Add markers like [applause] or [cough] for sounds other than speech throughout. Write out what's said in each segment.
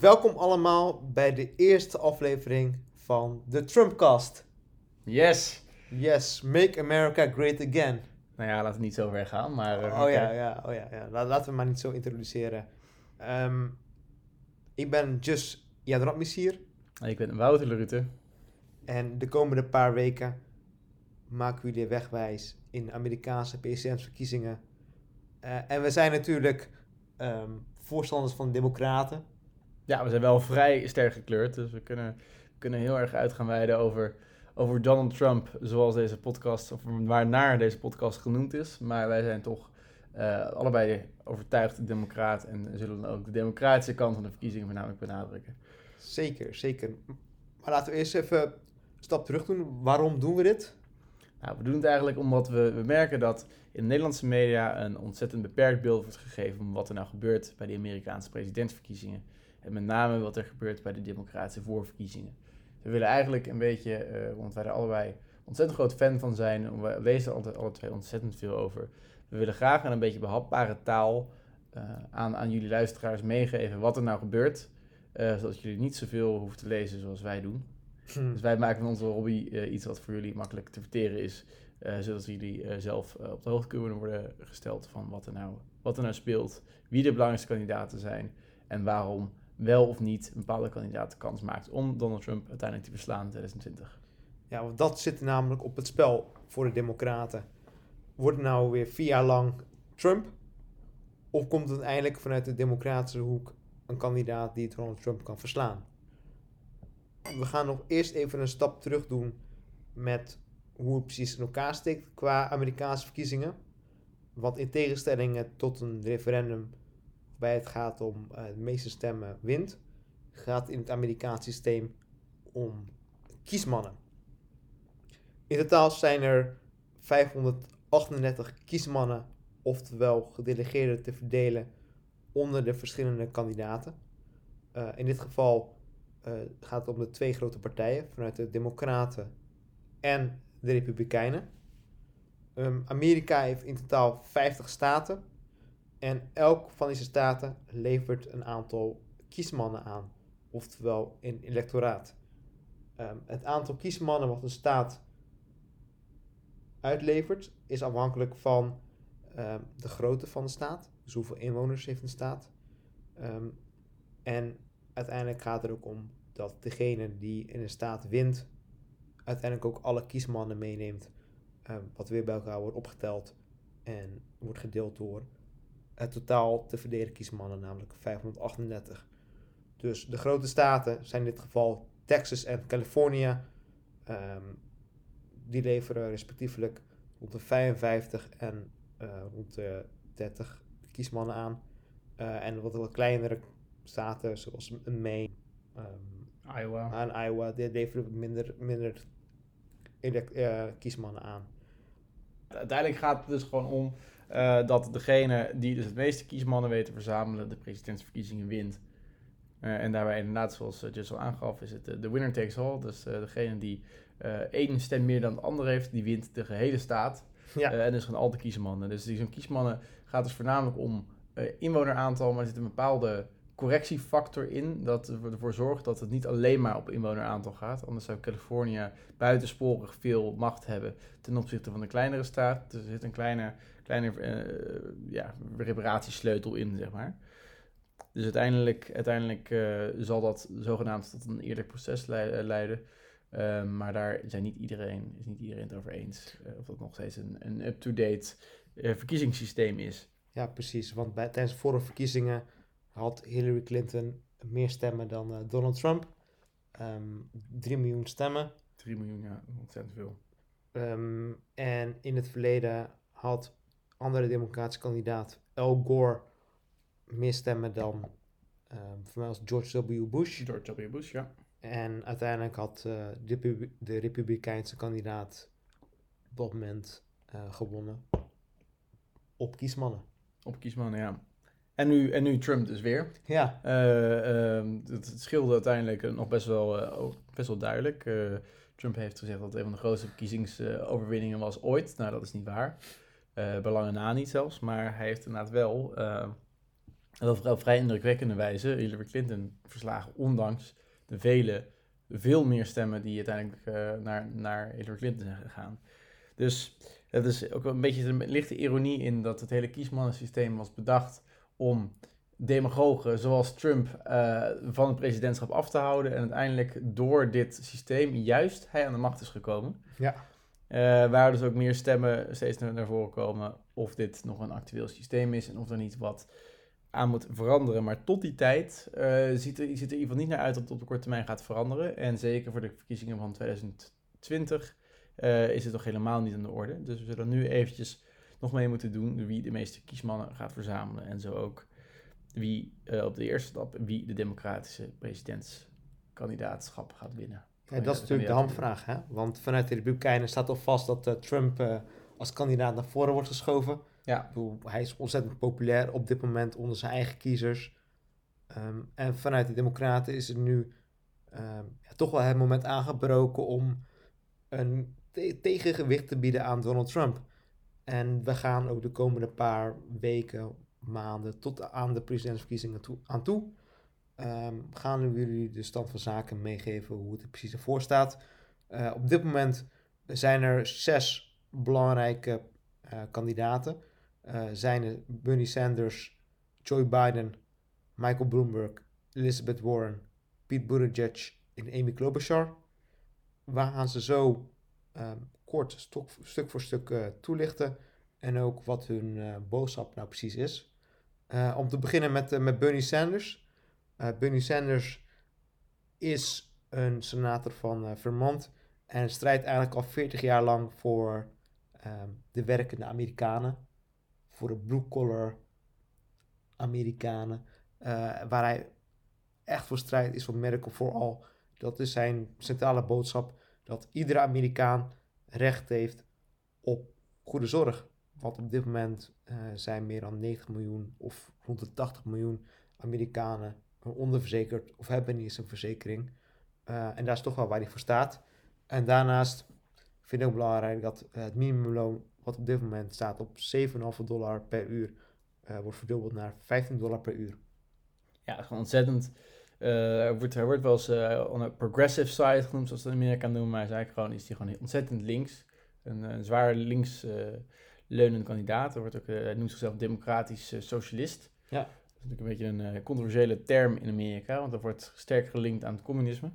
Welkom allemaal bij de eerste aflevering van de Trumpcast. Yes! Yes, make America great again. Nou ja, laten we niet zo ver gaan, maar... uh, Oh ja, ja, oh ja, ja. La- Laten we maar niet zo introduceren. Ehm, ik ben Just Radmissier Ik ben Wouter Lerute. en de komende paar weken maken we jullie wegwijs in de Amerikaanse presidentsverkiezingen. Eh, en we zijn natuurlijk ehm, voorstanders van de Democraten. Ja, we zijn wel vrij sterk gekleurd, dus we kunnen, kunnen heel erg uit gaan wijden over, over Donald Trump, zoals deze podcast, of waarnaar deze podcast genoemd is. Maar wij zijn toch eh, allebei overtuigd democraat en zullen dan ook de democratische kant van de verkiezingen voornamelijk benadrukken. Zeker, zeker. Maar laten we eerst even een stap terug doen. Waarom doen we dit? Nou, we doen het eigenlijk omdat we, we merken dat in de Nederlandse media een ontzettend beperkt beeld wordt gegeven van wat er nou gebeurt bij de Amerikaanse presidentsverkiezingen. En met name wat er gebeurt bij de democratische voorverkiezingen. We willen eigenlijk een beetje, eh, want wij er allebei ontzettend groot fan van zijn, we lezen altijd alle twee ontzettend veel over. We willen graag in een beetje behapbare taal eh, aan, aan jullie luisteraars meegeven wat er nou gebeurt. eh, zodat jullie niet zoveel hoeven te lezen zoals wij doen. Dus wij maken van onze hobby iets wat voor jullie makkelijk te verteren is. zodat jullie zelf op de hoogte kunnen worden gesteld van wat er, nou, wat er nou speelt. Wie de belangrijkste kandidaten zijn. En waarom wel of niet een bepaalde kandidaat de kans maakt om Donald Trump uiteindelijk te verslaan in 2020. Ja, want dat zit namelijk op het spel voor de Democraten. Wordt het nou weer vier jaar lang Trump? Of komt het uiteindelijk vanuit de Democratische hoek een kandidaat die Donald Trump kan verslaan? We gaan nog eerst even een stap terug doen met hoe het precies in elkaar steekt qua Amerikaanse verkiezingen. Want in tegenstelling tot een referendum waarbij het gaat om eh, de meeste stemmen wint, gaat in het Amerikaanse systeem om kiesmannen. In totaal zijn er 538 kiesmannen, oftewel gedelegeerden, te verdelen onder de verschillende kandidaten. Eh, in dit geval eh, gaat het om de twee grote partijen, vanuit de Democraten en de Republikeinen. Ehm, Amerika heeft in totaal 50 staten en elk van deze staten levert een aantal kiesmannen aan, oftewel een electoraat. Ehm, het aantal kiesmannen wat een staat uitlevert is afhankelijk van ehm, de grootte van de staat. Dus hoeveel inwoners heeft een staat. Ehm, en uiteindelijk gaat het er ook om dat degene die in een staat wint, uiteindelijk ook alle kiesmannen meeneemt. wat weer bij elkaar wordt opgeteld en wordt gedeeld door het totaal te verdelen kiesmannen, namelijk 538. Dus de grote staten zijn in dit geval Texas en Californië. Ehm, die leveren respectievelijk rond de 55 en eh, rond de 30 kiesmannen aan. Eh, en wat, wat kleinere staten, zoals Maine ehm, Iowa. en Iowa, die leveren minder, minder eh, kiesmannen aan. Uiteindelijk gaat het dus gewoon om eh, dat degene die dus het meeste kiesmannen weet te verzamelen, de presidentsverkiezingen wint. Eh, en daarbij inderdaad, zoals uh, Just al aangaf, is het eh, de winner takes all. Dus eh, degene die eh, één stem meer dan de andere heeft, die wint de gehele staat. Ja. Eh, en dus gewoon al de kiesmannen. Dus die zo'n kiesmannen gaat dus voornamelijk om eh, inwoneraantal, maar er zit een bepaalde correctiefactor in dat ervoor zorgt dat het niet alleen maar op inwoneraantal gaat. Anders zou Californië buitensporig veel macht hebben ten opzichte van de kleinere staat. Dus er zit een kleine, kleine eh, ja, reparatiesleutel in, zeg maar. Dus uiteindelijk, uiteindelijk eh, zal dat zogenaamd tot een eerlijk proces eh, leiden. Ehm, maar daar zijn niet iedereen, is niet iedereen het over eens of dat nog steeds een, een up-to-date verkiezingssysteem is. Ja, precies. Want bij, tijdens de vorige verkiezingen had Hillary Clinton meer stemmen dan Donald Trump. Ehm 3 miljoen stemmen. 3 miljoen, ja, ontzettend veel. Ehm, en in het verleden had andere democratische kandidaat Al Gore meer stemmen dan ehm voor mij was George W. Bush. George W. Bush, ja. En uiteindelijk had eh, de, pub- de Republikeinse kandidaat op dat moment eh, gewonnen op kiesmannen. Op kiesmannen, ja. En nu, en nu Trump dus weer. Ja, Eh, ehm, het, het scheelde uiteindelijk nog best wel, best wel duidelijk. Trump heeft gezegd dat het een van de grootste verkiezingsoverwinningen was ooit. Nou, dat is niet waar. Eh bij lange na niet zelfs. Maar hij heeft inderdaad wel eh, dat op vrij indrukwekkende wijze Hillary Clinton verslagen, ondanks de vele, veel meer stemmen die uiteindelijk uh, naar, naar Hillary Clinton zijn gegaan. Dus het is ook een beetje een lichte ironie in dat het hele kiesmannensysteem was bedacht om demagogen zoals Trump uh, van het presidentschap af te houden. En uiteindelijk door dit systeem juist hij aan de macht is gekomen. Ja. Uh, waar dus ook meer stemmen steeds naar voren komen of dit nog een actueel systeem is en of er niet wat aan moet veranderen. Maar tot die tijd uh, ziet, er, ziet er in ieder geval niet naar uit dat het op de korte termijn gaat veranderen. En zeker voor de verkiezingen van 2020 uh, is het nog helemaal niet aan de orde. Dus we zullen nu eventjes nog mee moeten doen wie de meeste kiesmannen gaat verzamelen. En zo ook wie op de eerste stap wie de democratische presidentskandidaatschap gaat winnen. Ja, dat is natuurlijk de hamvraag, hè? Want vanuit de Republikeinen staat al vast dat uh, Trump uh, als kandidaat naar voren wordt geschoven. Ja. Bedoel, hij is ontzettend populair op dit moment onder zijn eigen kiezers. Um, en vanuit de Democraten is er nu um, ja, toch wel het moment aangebroken om een te tegengewicht te bieden aan Donald Trump. En we gaan ook de komende paar weken, maanden tot aan de presidentsverkiezingen toe, aan toe. Um, gaan we jullie de stand van zaken meegeven hoe het er precies ervoor staat. Uh, op dit moment zijn er zes belangrijke uh, kandidaten. Uh, zijn er Bernie Sanders, Joe Biden, Michael Bloomberg, Elizabeth Warren, Pete Buttigieg en Amy Klobuchar. We gaan ze zo um, kort stuk voor stuk toelichten en ook wat hun boodschap nou precies is. om te beginnen met, met Bernie Sanders. Uh, Bernie Sanders is een senator van uh, Vermont en strijdt eigenlijk al 40 jaar lang voor um, de werkende Amerikanen, voor de blue-collar Amerikanen, uh, waar hij echt voor strijdt is voor Medical for All. Dat is zijn centrale boodschap, dat iedere Amerikaan recht heeft op goede zorg. Want op dit moment zijn meer dan 90 miljoen of rond de 80 miljoen Amerikanen onderverzekerd of hebben niet eens een verzekering. Uh, en daar is toch wel waar hij voor staat. En daarnaast vind ik ook belangrijk dat het minimumloon, wat op dit moment staat op 7,5 dollar per uur, uh, wordt verdubbeld naar 15 dollar per uur. Ja, gewoon ontzettend. Uh, er, wordt, er wordt wel eens on een progressive side genoemd, zoals in Amerika noemen, maar is eigenlijk gewoon, is die gewoon ontzettend links. Een, een zwaar links leunende kandidaat. Er wordt ook, hij noemt zichzelf democratisch socialist. Ja is natuurlijk een beetje een uh, controversiële term in Amerika, want dat wordt sterk gelinkt aan het communisme.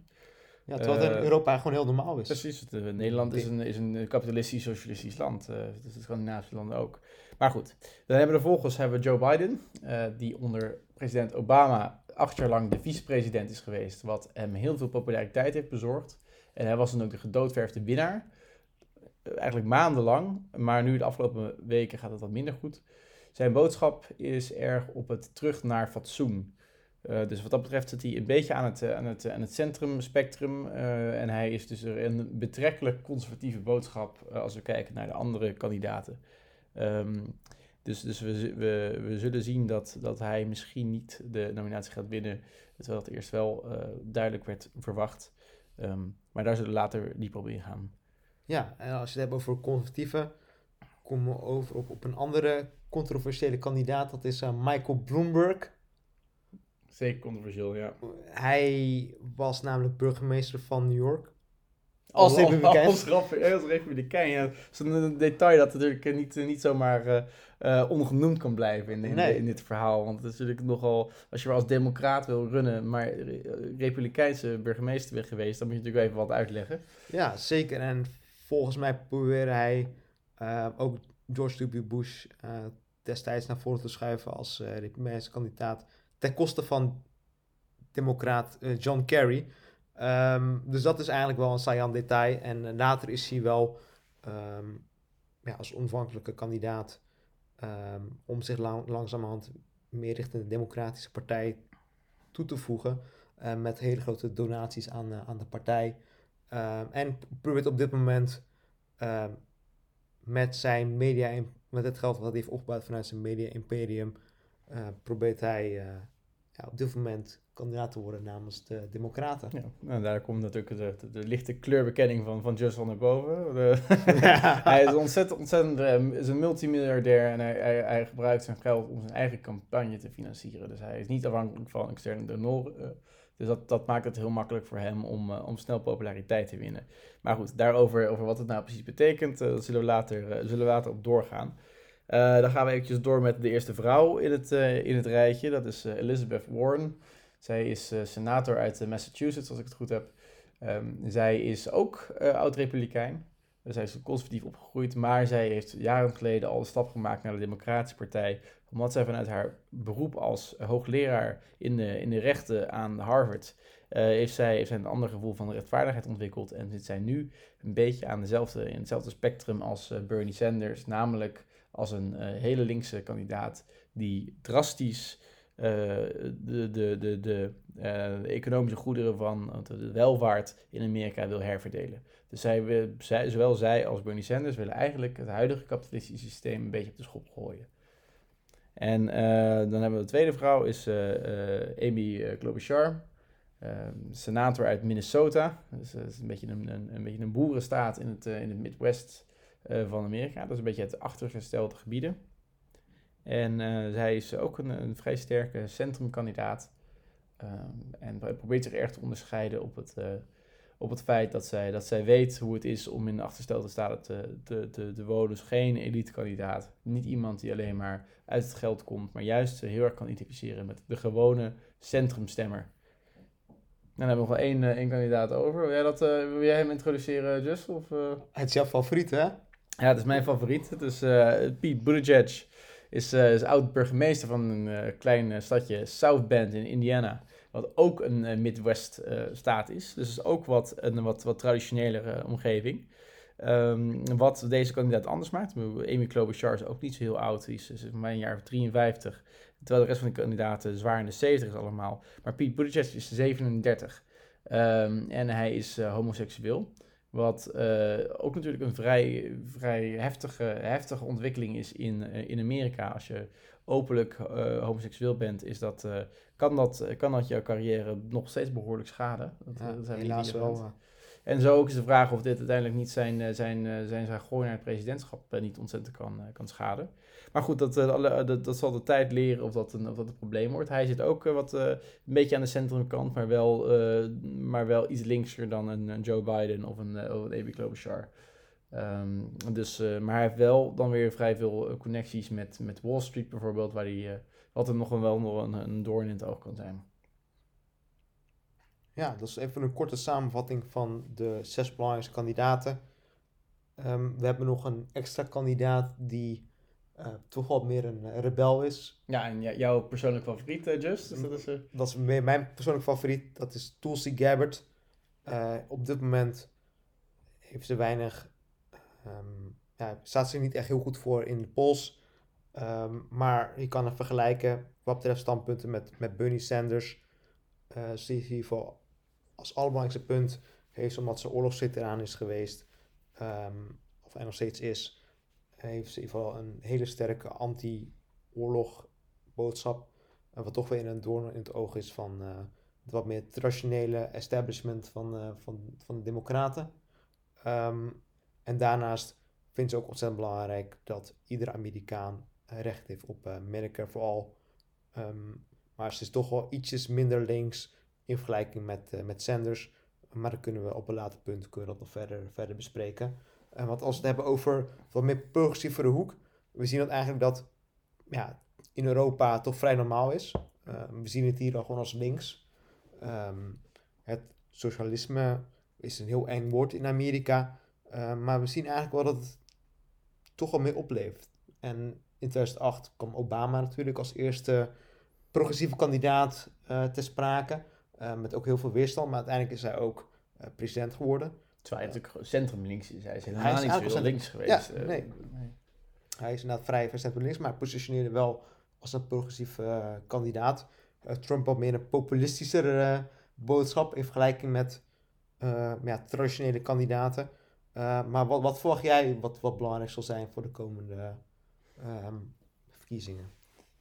Ja, terwijl het in Europa gewoon heel normaal is. Precies, het, uh, Nederland is een, is een kapitalistisch, socialistisch land. Dus de Scandinavische landen ook. Maar goed, dan hebben we vervolgens hebben we Joe Biden, die onder president Obama acht jaar lang de vicepresident is geweest, wat hem heel veel populariteit heeft bezorgd. En hij was dan ook de gedoodverfde winnaar. Eigenlijk maandenlang, maar nu de afgelopen weken gaat het wat minder goed. Zijn boodschap is erg op het terug naar fatsoen. Uh, dus wat dat betreft zit hij een beetje aan het, aan het, aan het centrumspectrum. Uh, en hij is dus een betrekkelijk conservatieve boodschap als we kijken naar de andere kandidaten. Um, dus dus we, we, we zullen zien dat, dat hij misschien niet de nominatie gaat winnen. Terwijl dat eerst wel duidelijk werd verwacht. Um, maar daar zullen we later dieper op ingaan. Ja, en als je het hebt over conservatieven, komen we over op, op een andere controversiële kandidaat. Dat is uh, Michael Bloomberg. Zeker controversieel, ja. Hij was namelijk burgemeester van New York. Als, als republikein. Als, als, als republikein, ja. Zo'n detail dat natuurlijk niet, niet zomaar uh, uh, ongenoemd kan blijven in, in, nee. in, dit verhaal. Want het is natuurlijk nogal, als je maar als democraat wil runnen, maar republikeinse burgemeester bent geweest, dan moet je natuurlijk even wat uitleggen. Ja, zeker. En volgens mij probeerde hij uh, ook George W. Bush destijds naar voren te schuiven als uh, republikeinse kandidaat ten koste van democraat uh, John Kerry. Um, dus dat is eigenlijk wel een saillant detail. En later is hij wel um, ja, als onafhankelijke kandidaat um, om zich lang, langzamerhand meer richting de Democratische Partij toe te voegen. Uh, met hele grote donaties aan, uh, aan de partij. en probeert op dit moment met zijn media, met het geld wat hij heeft opgebouwd vanuit zijn media imperium, uh, probeert hij uh, ja, op dit moment kandidaat te worden namens de Democraten. Ja, nou, daar komt natuurlijk de, de, de lichte kleurbekenning van, van Just van naar boven. [laughs] De, [laughs] hij is ontzettend, ontzettend uh, is een multimiljardair en hij, hij, hij, gebruikt zijn geld om zijn eigen campagne te financieren. Dus hij is niet afhankelijk van externe donoren. Dus dat, dat maakt het heel makkelijk voor hem om, uh, om snel populariteit te winnen. Maar goed, daarover over wat het nou precies betekent, uh, zullen, we later, zullen we later op doorgaan. dan gaan we eventjes door met de eerste vrouw in het, in het rijtje. Dat is Elizabeth Warren. Zij is senator uit Massachusetts, als ik het goed heb. Um, zij is ook oud-republikein. Zij is conservatief opgegroeid, maar zij heeft jaren geleden al de stap gemaakt naar de Democratische Partij. Omdat zij vanuit haar beroep als hoogleraar in de, in de rechten aan Harvard. heeft, zij, heeft zij een ander gevoel van rechtvaardigheid ontwikkeld. En zit zij nu een beetje aan dezelfde, in hetzelfde spectrum als Bernie Sanders. Namelijk als een hele linkse kandidaat die drastisch de, de, de, de, de, economische goederen van de welvaart in Amerika wil herverdelen. Dus zij, zij, zowel zij als Bernie Sanders willen eigenlijk het huidige kapitalistische systeem een beetje op de schop gooien. En dan hebben we de tweede vrouw, is Amy Klobuchar, senator uit Minnesota. Dus dat is een beetje een, een, beetje een boerenstaat in het, in het Midwest van Amerika. Dat is een beetje het achtergestelde gebieden. En zij is ook een, een vrij sterke centrumkandidaat. Um, en probeert zich erg te onderscheiden op het, op het feit dat zij, dat zij weet hoe het is om in de achterstelde staten te, te, te, te wonen. Dus geen elite-kandidaat. Niet iemand die alleen maar uit het geld komt, maar juist heel erg kan identificeren met de gewone centrumstemmer. dan hebben we nog wel één, één kandidaat over. Wil jij, dat, uh, wil jij hem introduceren, Just? Of, Het is jouw favoriet, hè? Ja, het is mijn favoriet. Het is Pete Buttigieg is, uh, is oud-burgemeester van een uh, klein stadje South Bend in Indiana. Wat ook een uh, Midwest-staat is. Dus is ook wat, een wat, wat traditionelere omgeving. Um, wat deze kandidaat anders maakt. Amy Klobuchar is ook niet zo heel oud. Die is, van mijn jaar 53. Terwijl de rest van de kandidaten zwaar in de 70 is allemaal. Maar Pete Buttigieg is 37. Um, en hij is homoseksueel. Wat uh, ook natuurlijk een vrij, vrij heftige, heftige ontwikkeling is in, uh, in Amerika. Als je openlijk uh, homoseksueel bent, is dat, kan, dat, kan dat jouw carrière nog steeds behoorlijk schaden. Dat, ja, dat zijn helaas wel. En zo ook is de vraag of dit uiteindelijk niet zijn, zijn, zijn, zijn gooi naar het presidentschap niet ontzettend kan, kan schaden. Maar goed, dat, dat, dat zal de tijd leren of dat een, of dat een probleem wordt. Hij zit ook wat, een beetje aan de centrumkant, maar wel, maar wel iets linkser dan een, Joe Biden of een, of een Klobuchar. Um, dus, maar hij heeft wel dan weer vrij veel connecties met, met Wall Street bijvoorbeeld, waar hij uh, altijd nog wel nog een, een doorn in het oog kan zijn. Ja, dat is even een korte samenvatting van de zes belangrijkste kandidaten. Um, we hebben nog een extra kandidaat die uh, toch wel meer een rebel is. Ja, en jouw persoonlijke favoriet, uh, Just? Dus dat, is, uh... dat is meer mijn persoonlijke favoriet. Dat is Tulsi Gabbard. op dit moment heeft ze weinig... Um, ja, staat ze niet echt heel goed voor in de polls. Um, maar je kan het vergelijken wat betreft standpunten met, met Bernie Sanders. Uh, ieder geval als allerbelangrijkste punt heeft omdat ze oorlogsveteraan is geweest. Um, of hij nog steeds is heeft ze in ieder geval een hele sterke anti-oorlog boodschap. Uh, wat toch weer een doorn in het oog is van uh, het wat meer traditionele establishment van, uh, van, van de democraten. Um, en daarnaast vindt ze ook ontzettend belangrijk dat iedere Amerikaan recht heeft op Medicare for all. Um, maar ze is toch wel ietsjes minder links in vergelijking met, met Sanders. Maar dan kunnen we op een later punt kunnen we dat nog verder, verder bespreken. Uh, want als we het hebben over wat meer progressievere hoek, we zien dat eigenlijk dat ja, in Europa toch vrij normaal is. Uh, we zien het hier dan gewoon als links. Um, het socialisme is een heel eng woord in Amerika. Uh, maar we zien eigenlijk wel dat het toch wel meer opleeft. En in 2008 kwam Obama natuurlijk als eerste progressieve kandidaat ter sprake. Met ook heel veel weerstand. Maar uiteindelijk is hij ook president geworden. Terwijl hij natuurlijk centrum links is. Hij is helemaal hij is niet zo links geweest. Ja, nee. nee. Hij is inderdaad vrij centrum links, maar hij positioneerde wel als een progressief uh, kandidaat. Uh, Trump had meer een populistischer uh, boodschap in vergelijking met ja, traditionele kandidaten. maar wat, wat volg jij wat, wat belangrijk zal zijn voor de komende um, verkiezingen?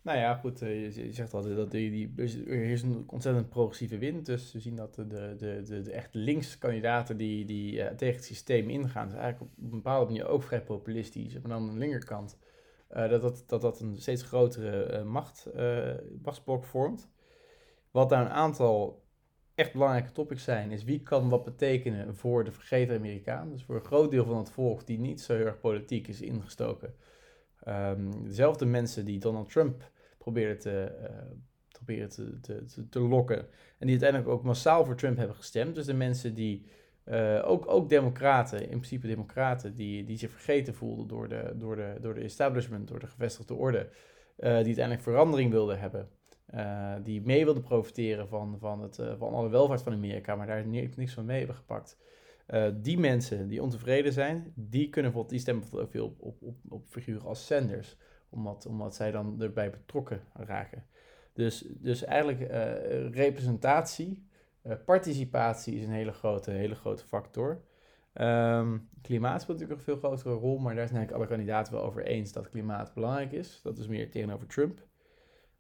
Nou ja, goed, je, je zegt altijd dat die, die, er is een ontzettend progressieve wind. Dus we zien dat de, de, de, de echt links kandidaten die, die tegen het systeem ingaan, zijn eigenlijk op een bepaalde manier ook vrij populistisch. Maar dan aan de linkerkant, dat, dat, dat dat een steeds grotere macht, machtsblok vormt. Wat daar een aantal echt belangrijke topics zijn, is wie kan wat betekenen voor de vergeten Amerikaan. Dus voor een groot deel van het volk die niet zo heel erg politiek is ingestoken. Um, dezelfde mensen die Donald Trump probeerden te, uh, proberen te, te, te, lokken. En die uiteindelijk ook massaal voor Trump hebben gestemd. Dus de mensen die, uh, ook, ook democraten, in principe democraten, die, die zich vergeten voelden door de, door, de, door de establishment, door de gevestigde orde. Uh, die uiteindelijk verandering wilden hebben. Die mee wilden profiteren van, van, het, van alle welvaart van Amerika, maar daar niks van mee hebben gepakt. Die mensen die ontevreden zijn, die kunnen bijvoorbeeld, die stemmen bijvoorbeeld ook veel op, op, op, op figuren als Sanders, omdat, omdat zij dan erbij betrokken raken. Dus, dus eigenlijk representatie, participatie is een hele grote, hele grote factor. Um, klimaat speelt natuurlijk een veel grotere rol, maar daar zijn eigenlijk alle kandidaten wel over eens dat klimaat belangrijk is. Dat is meer tegenover Trump.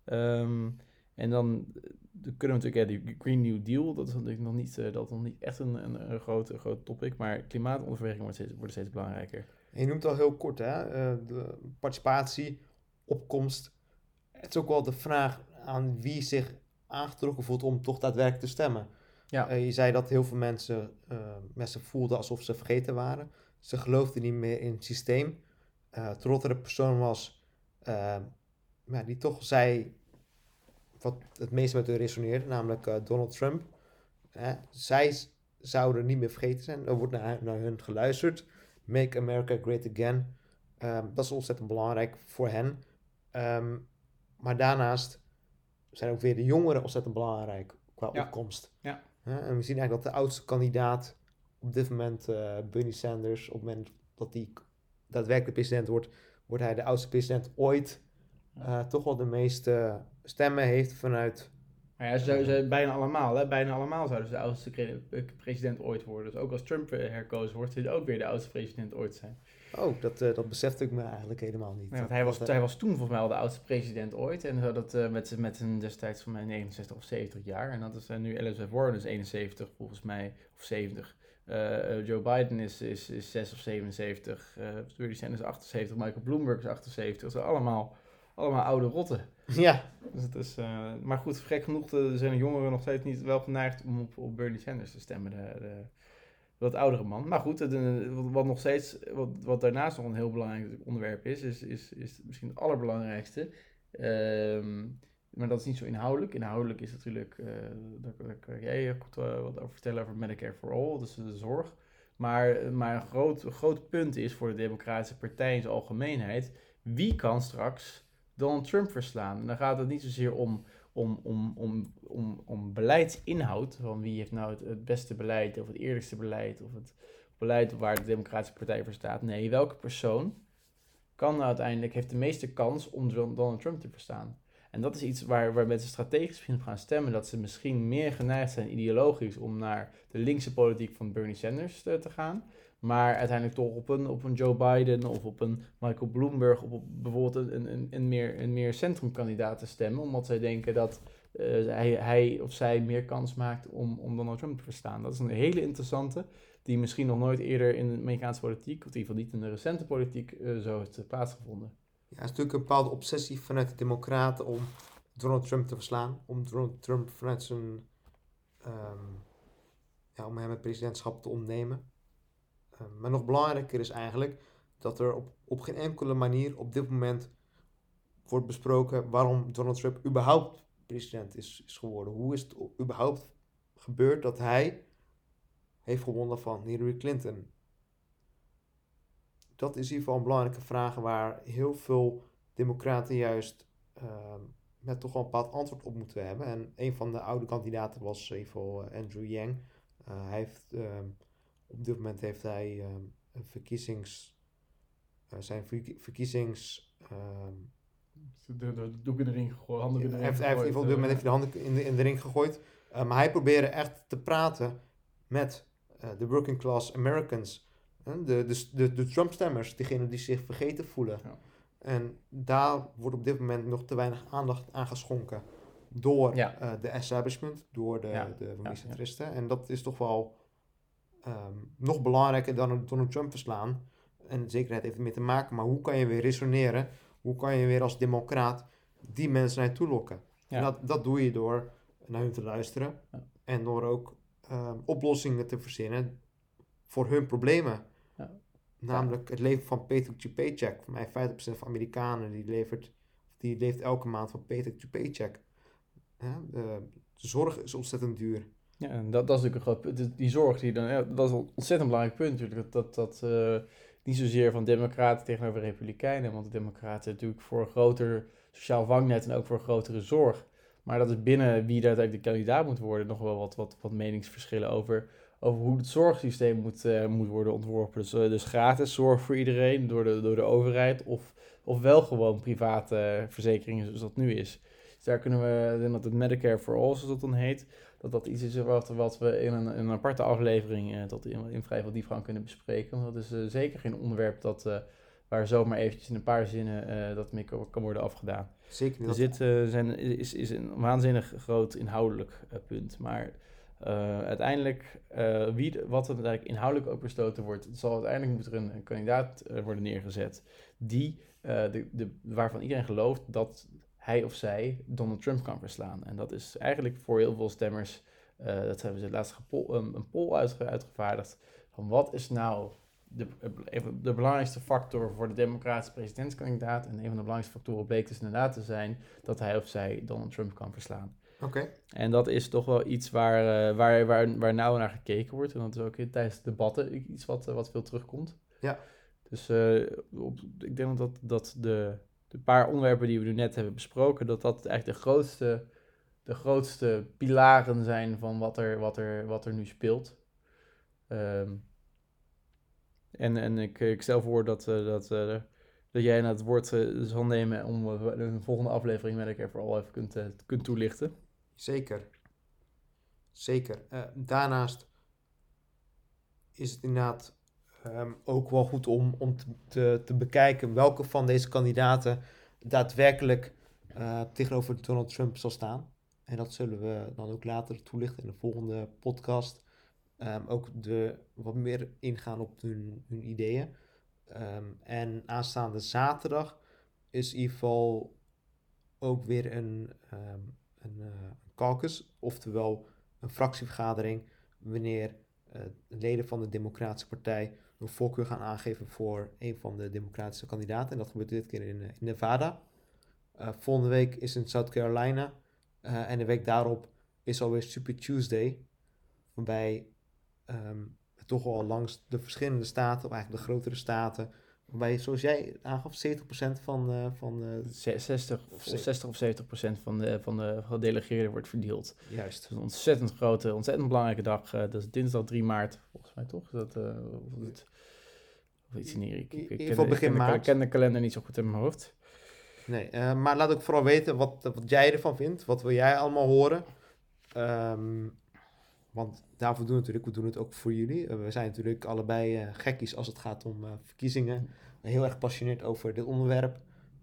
Um, en dan, dan kunnen we natuurlijk, ja, die Green New Deal, dat is natuurlijk nog niet, uh, dat niet echt een, een, een, groot, topic, maar klimaatontwikkeling wordt steeds, wordt steeds belangrijker. Je noemt al heel kort, hè, uh, de participatie, opkomst. Het is ook wel de vraag aan wie zich aangetrokken voelt om toch daadwerkelijk te stemmen. Ja. Uh, je zei dat heel veel mensen, mensen voelden alsof ze vergeten waren. Ze geloofden niet meer in het systeem. Uh, er persoon was maar die toch zei wat het meest met hun resoneerde, namelijk Donald Trump. zij zouden niet meer vergeten zijn. Er wordt naar, naar hun geluisterd. Make America Great Again. Um, dat is ontzettend belangrijk voor hen. Um, maar daarnaast zijn ook weer de jongeren ontzettend belangrijk qua ja. opkomst. Ja. en we zien eigenlijk dat de oudste kandidaat op dit moment, uh, Bernie Sanders, op het moment dat hij daadwerkelijk president wordt, wordt hij de oudste president ooit uh, toch wel de meeste stemmen heeft vanuit. Maar ja, ze, ze, bijna allemaal, hè? bijna allemaal zouden ze de oudste president ooit worden. Dus ook als Trump herkozen wordt, hij ook weer de oudste president ooit zijn. Oh, dat, uh, dat besefte ik me eigenlijk helemaal niet. Ja, hij, was, hij was toen volgens mij al de oudste president ooit. En zo dat uh, met, met zijn destijds van mij 69 of 70 jaar. En dat is uh, nu Elizabeth Warren is 71 volgens mij, of 70. Joe Biden is, is, is 6 of 77. Uh, Bernie Sanders is 78. Michael Bloomberg is 78. Dat zijn allemaal allemaal oude rotten. Ja. Dus het is, uh, maar goed, gek genoeg zijn de jongeren nog steeds niet wel geneigd om op, op Bernie Sanders te stemmen. De, de, wat oudere man. Maar goed, de, wat nog steeds, wat, wat daarnaast nog een heel belangrijk onderwerp is, is, is, is misschien het allerbelangrijkste. Um, maar dat is niet zo inhoudelijk. Inhoudelijk is natuurlijk, uh, daar, kan jij wat over vertellen over Medicare for All, dus de zorg. Maar, maar een groot, groot punt is voor de Democratische Partij in zijn algemeenheid, wie kan straks Donald Trump verslaan. Dan gaat het niet zozeer om, om, om, om, om, om beleidsinhoud, van wie heeft nou het, beste beleid of het eerlijkste beleid of het beleid waar de Democratische Partij voor staat. Nee, welke persoon kan nou uiteindelijk, heeft de meeste kans om Donald Trump te verstaan. En dat is iets waar, waar mensen strategisch misschien op gaan stemmen. Dat ze misschien meer geneigd zijn ideologisch om naar de linkse politiek van Bernie Sanders te gaan. Maar uiteindelijk toch op een, op een Joe Biden of op een Michael Bloomberg, op bijvoorbeeld een, een, een, meer, een meer centrumkandidaat te stemmen. Omdat zij denken dat uh, hij, hij of zij meer kans maakt om, om Donald Trump te verstaan. Dat is een hele interessante, die misschien nog nooit eerder in de Amerikaanse politiek, of in ieder geval niet in de recente politiek, uh, zo heeft plaatsgevonden. Ja, het is natuurlijk een bepaalde obsessie vanuit de Democraten om Donald Trump te verslaan. Om Donald Trump vanuit zijn. Ja, om hem het presidentschap te ontnemen. Ehm, maar nog belangrijker is eigenlijk dat er op, op geen enkele manier op dit moment wordt besproken waarom Donald Trump überhaupt president is, is geworden. Hoe is het überhaupt gebeurd dat hij heeft gewonnen van Hillary Clinton? Dat is in ieder geval een belangrijke vraag waar heel veel democraten juist uh, met toch wel een bepaald antwoord op moeten hebben. En een van de oude kandidaten was geval eh, Andrew Yang. Uh, hij heeft ehm, op dit moment heeft hij um, een verkiezings, uh, zijn verkiezings... Um, de, de, doek in de ring gegooid, handen in de ring gegooid. Hij heeft, op dit moment heeft hij de handen in de, in de ring gegooid. Uh, maar hij probeerde echt te praten met uh, de working class Americans. de, de, de, de Trump-stemmers, diegenen die zich vergeten voelen. Ja. En daar wordt op dit moment nog te weinig aandacht aan geschonken door Ja. eh, de establishment, door de, Ja, de ja. centristen. En dat is toch wel ehm, nog belangrijker dan Donald Trump verslaan. En zekerheid heeft ermee te maken, maar hoe kan je weer resoneren? Hoe kan je weer als democraat die mensen naar je toe lokken? Ja. En dat, dat doe je door naar hun te luisteren Ja. en door ook ehm, oplossingen te verzinnen voor hun problemen. Ja. Namelijk het leven van paycheck to paycheck. Voor mij 50% van Amerikanen die, levert, die leeft elke maand van paycheck to paycheck. Ja, de, de zorg is ontzettend duur. Ja, en dat, dat is natuurlijk een groot punt. Die- zorg, die dan, dat is een ontzettend belangrijk punt natuurlijk. Dat, dat, dat eh, niet zozeer van democraten tegenover republikeinen, want de democraten natuurlijk voor een groter sociaal vangnet en ook voor een grotere zorg. Maar dat is binnen wie daar uiteindelijk de kandidaat moet worden nog wel wat, wat, wat meningsverschillen over, over hoe het zorgsysteem moet, eh, moet worden ontworpen. Dus, eh, dus gratis zorg voor iedereen door de, door de overheid of, of wel gewoon private verzekeringen zoals dat nu is. Dus daar kunnen we, dat het Medicare for All, zoals dat dan heet, dat dat iets is wat, wat we in een, in een aparte aflevering eh, tot in, in vrij veel diepgang kunnen bespreken. Want dat is eh, zeker geen onderwerp dat, eh, waar zomaar eventjes in een paar zinnen dat mee kan, kan worden afgedaan. Zeker niet. Dus dit zijn, is, is een waanzinnig groot inhoudelijk punt. Maar uiteindelijk, wie, wat er uiteindelijk inhoudelijk ook bestoten wordt, zal uiteindelijk moet er een, een kandidaat worden neergezet die, de, de, waarvan iedereen gelooft dat hij of zij Donald Trump kan verslaan. En dat is eigenlijk voor heel veel stemmers, eh, dat hebben ze laatst gepol, een, een poll uitge- uitgevaardigd, van wat is nou de, even de belangrijkste factor voor de democratische presidentskandidaat. En een van de belangrijkste factoren bleek dus inderdaad te zijn dat hij of zij Donald Trump kan verslaan. Oké, En dat is toch wel iets waar, eh, waar, waar, waar nauw naar gekeken wordt. En dat is ook tijdens de debatten iets wat, eh, wat veel terugkomt. Ja. Dus eh, op, ik denk dat, dat de, de paar onderwerpen die we nu net hebben besproken, dat dat eigenlijk de grootste, de grootste pilaren zijn van wat er, wat er, wat er nu speelt. Ehm, en en ik, ik stel voor dat, eh, dat, eh, dat jij het woord eh, zal nemen om de volgende aflevering met ik vooral even kunt, kunt toelichten. zeker. Zeker. Daarnaast is het inderdaad ehm, ook wel goed om, om te, te, bekijken welke van deze kandidaten daadwerkelijk eh, tegenover Donald Trump zal staan. En dat zullen we dan ook later toelichten in de volgende podcast. Ehm, ook de, wat meer ingaan op hun, hun ideeën. Ehm, en aanstaande zaterdag is in ieder geval ook weer een, een eh, caucus, oftewel een fractievergadering, wanneer eh, leden van de Democratische Partij een voorkeur gaan aangeven voor een van de democratische kandidaten. En dat gebeurt dit keer in, eh, Nevada. Eh, volgende week is in South Carolina. Eh, en de week daarop is alweer Super Tuesday. Waarbij ehm, toch wel langs de verschillende staten, of eigenlijk de grotere staten, waarbij, zoals jij aangaf, 70% van, eh, van eh, Ze- 60 of, Ze- 60 of 70 procent van de, van de gedelegeerden wordt verdeeld. juist. Is een ontzettend grote, ontzettend belangrijke dag. eh, dat is dinsdag 3 maart, volgens mij toch? Dat, eh, of, het, of iets in hier. Ik, ik, In ik ieder ken, ik begin maart. ik ken de kalender niet zo goed in mijn hoofd. Nee, eh, maar laat ook vooral weten wat, wat jij ervan vindt. Wat wil jij allemaal horen? Ehm, want daarvoor doen we natuurlijk, we doen het ook voor jullie. Eh, we zijn natuurlijk allebei eh, gekkies als het gaat om eh, verkiezingen. Heel erg gepassioneerd over dit onderwerp.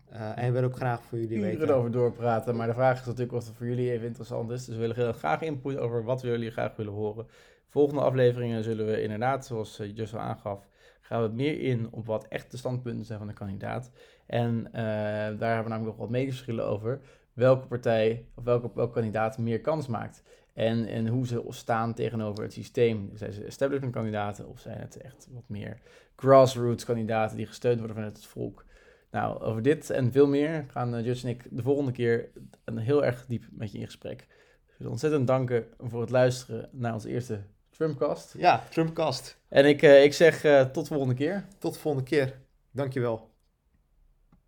En we willen ook graag voor jullie Uren weten. over doorpraten, maar de vraag is natuurlijk of het voor jullie even interessant is. Dus we willen heel graag input over wat jullie graag willen horen. Volgende afleveringen zullen we inderdaad, zoals Just al aangaf, gaan we meer in op wat echt de standpunten zijn van de kandidaat. En daar hebben we namelijk nog wat meningsverschillen over. Welke partij of welke, welke kandidaat meer kans maakt. En, en hoe ze staan tegenover het systeem. Zijn ze establishment kandidaten of zijn het echt wat meer grassroots kandidaten die gesteund worden vanuit het volk. Nou, over dit en veel meer gaan uh, Judge en ik de volgende keer een heel erg diep met je in gesprek. Ik wil ontzettend danken voor het luisteren naar onze eerste Trumpcast. Ja, Trumpcast. En ik, uh, ik zeg uh, tot de volgende keer. Tot de volgende keer. Dankjewel.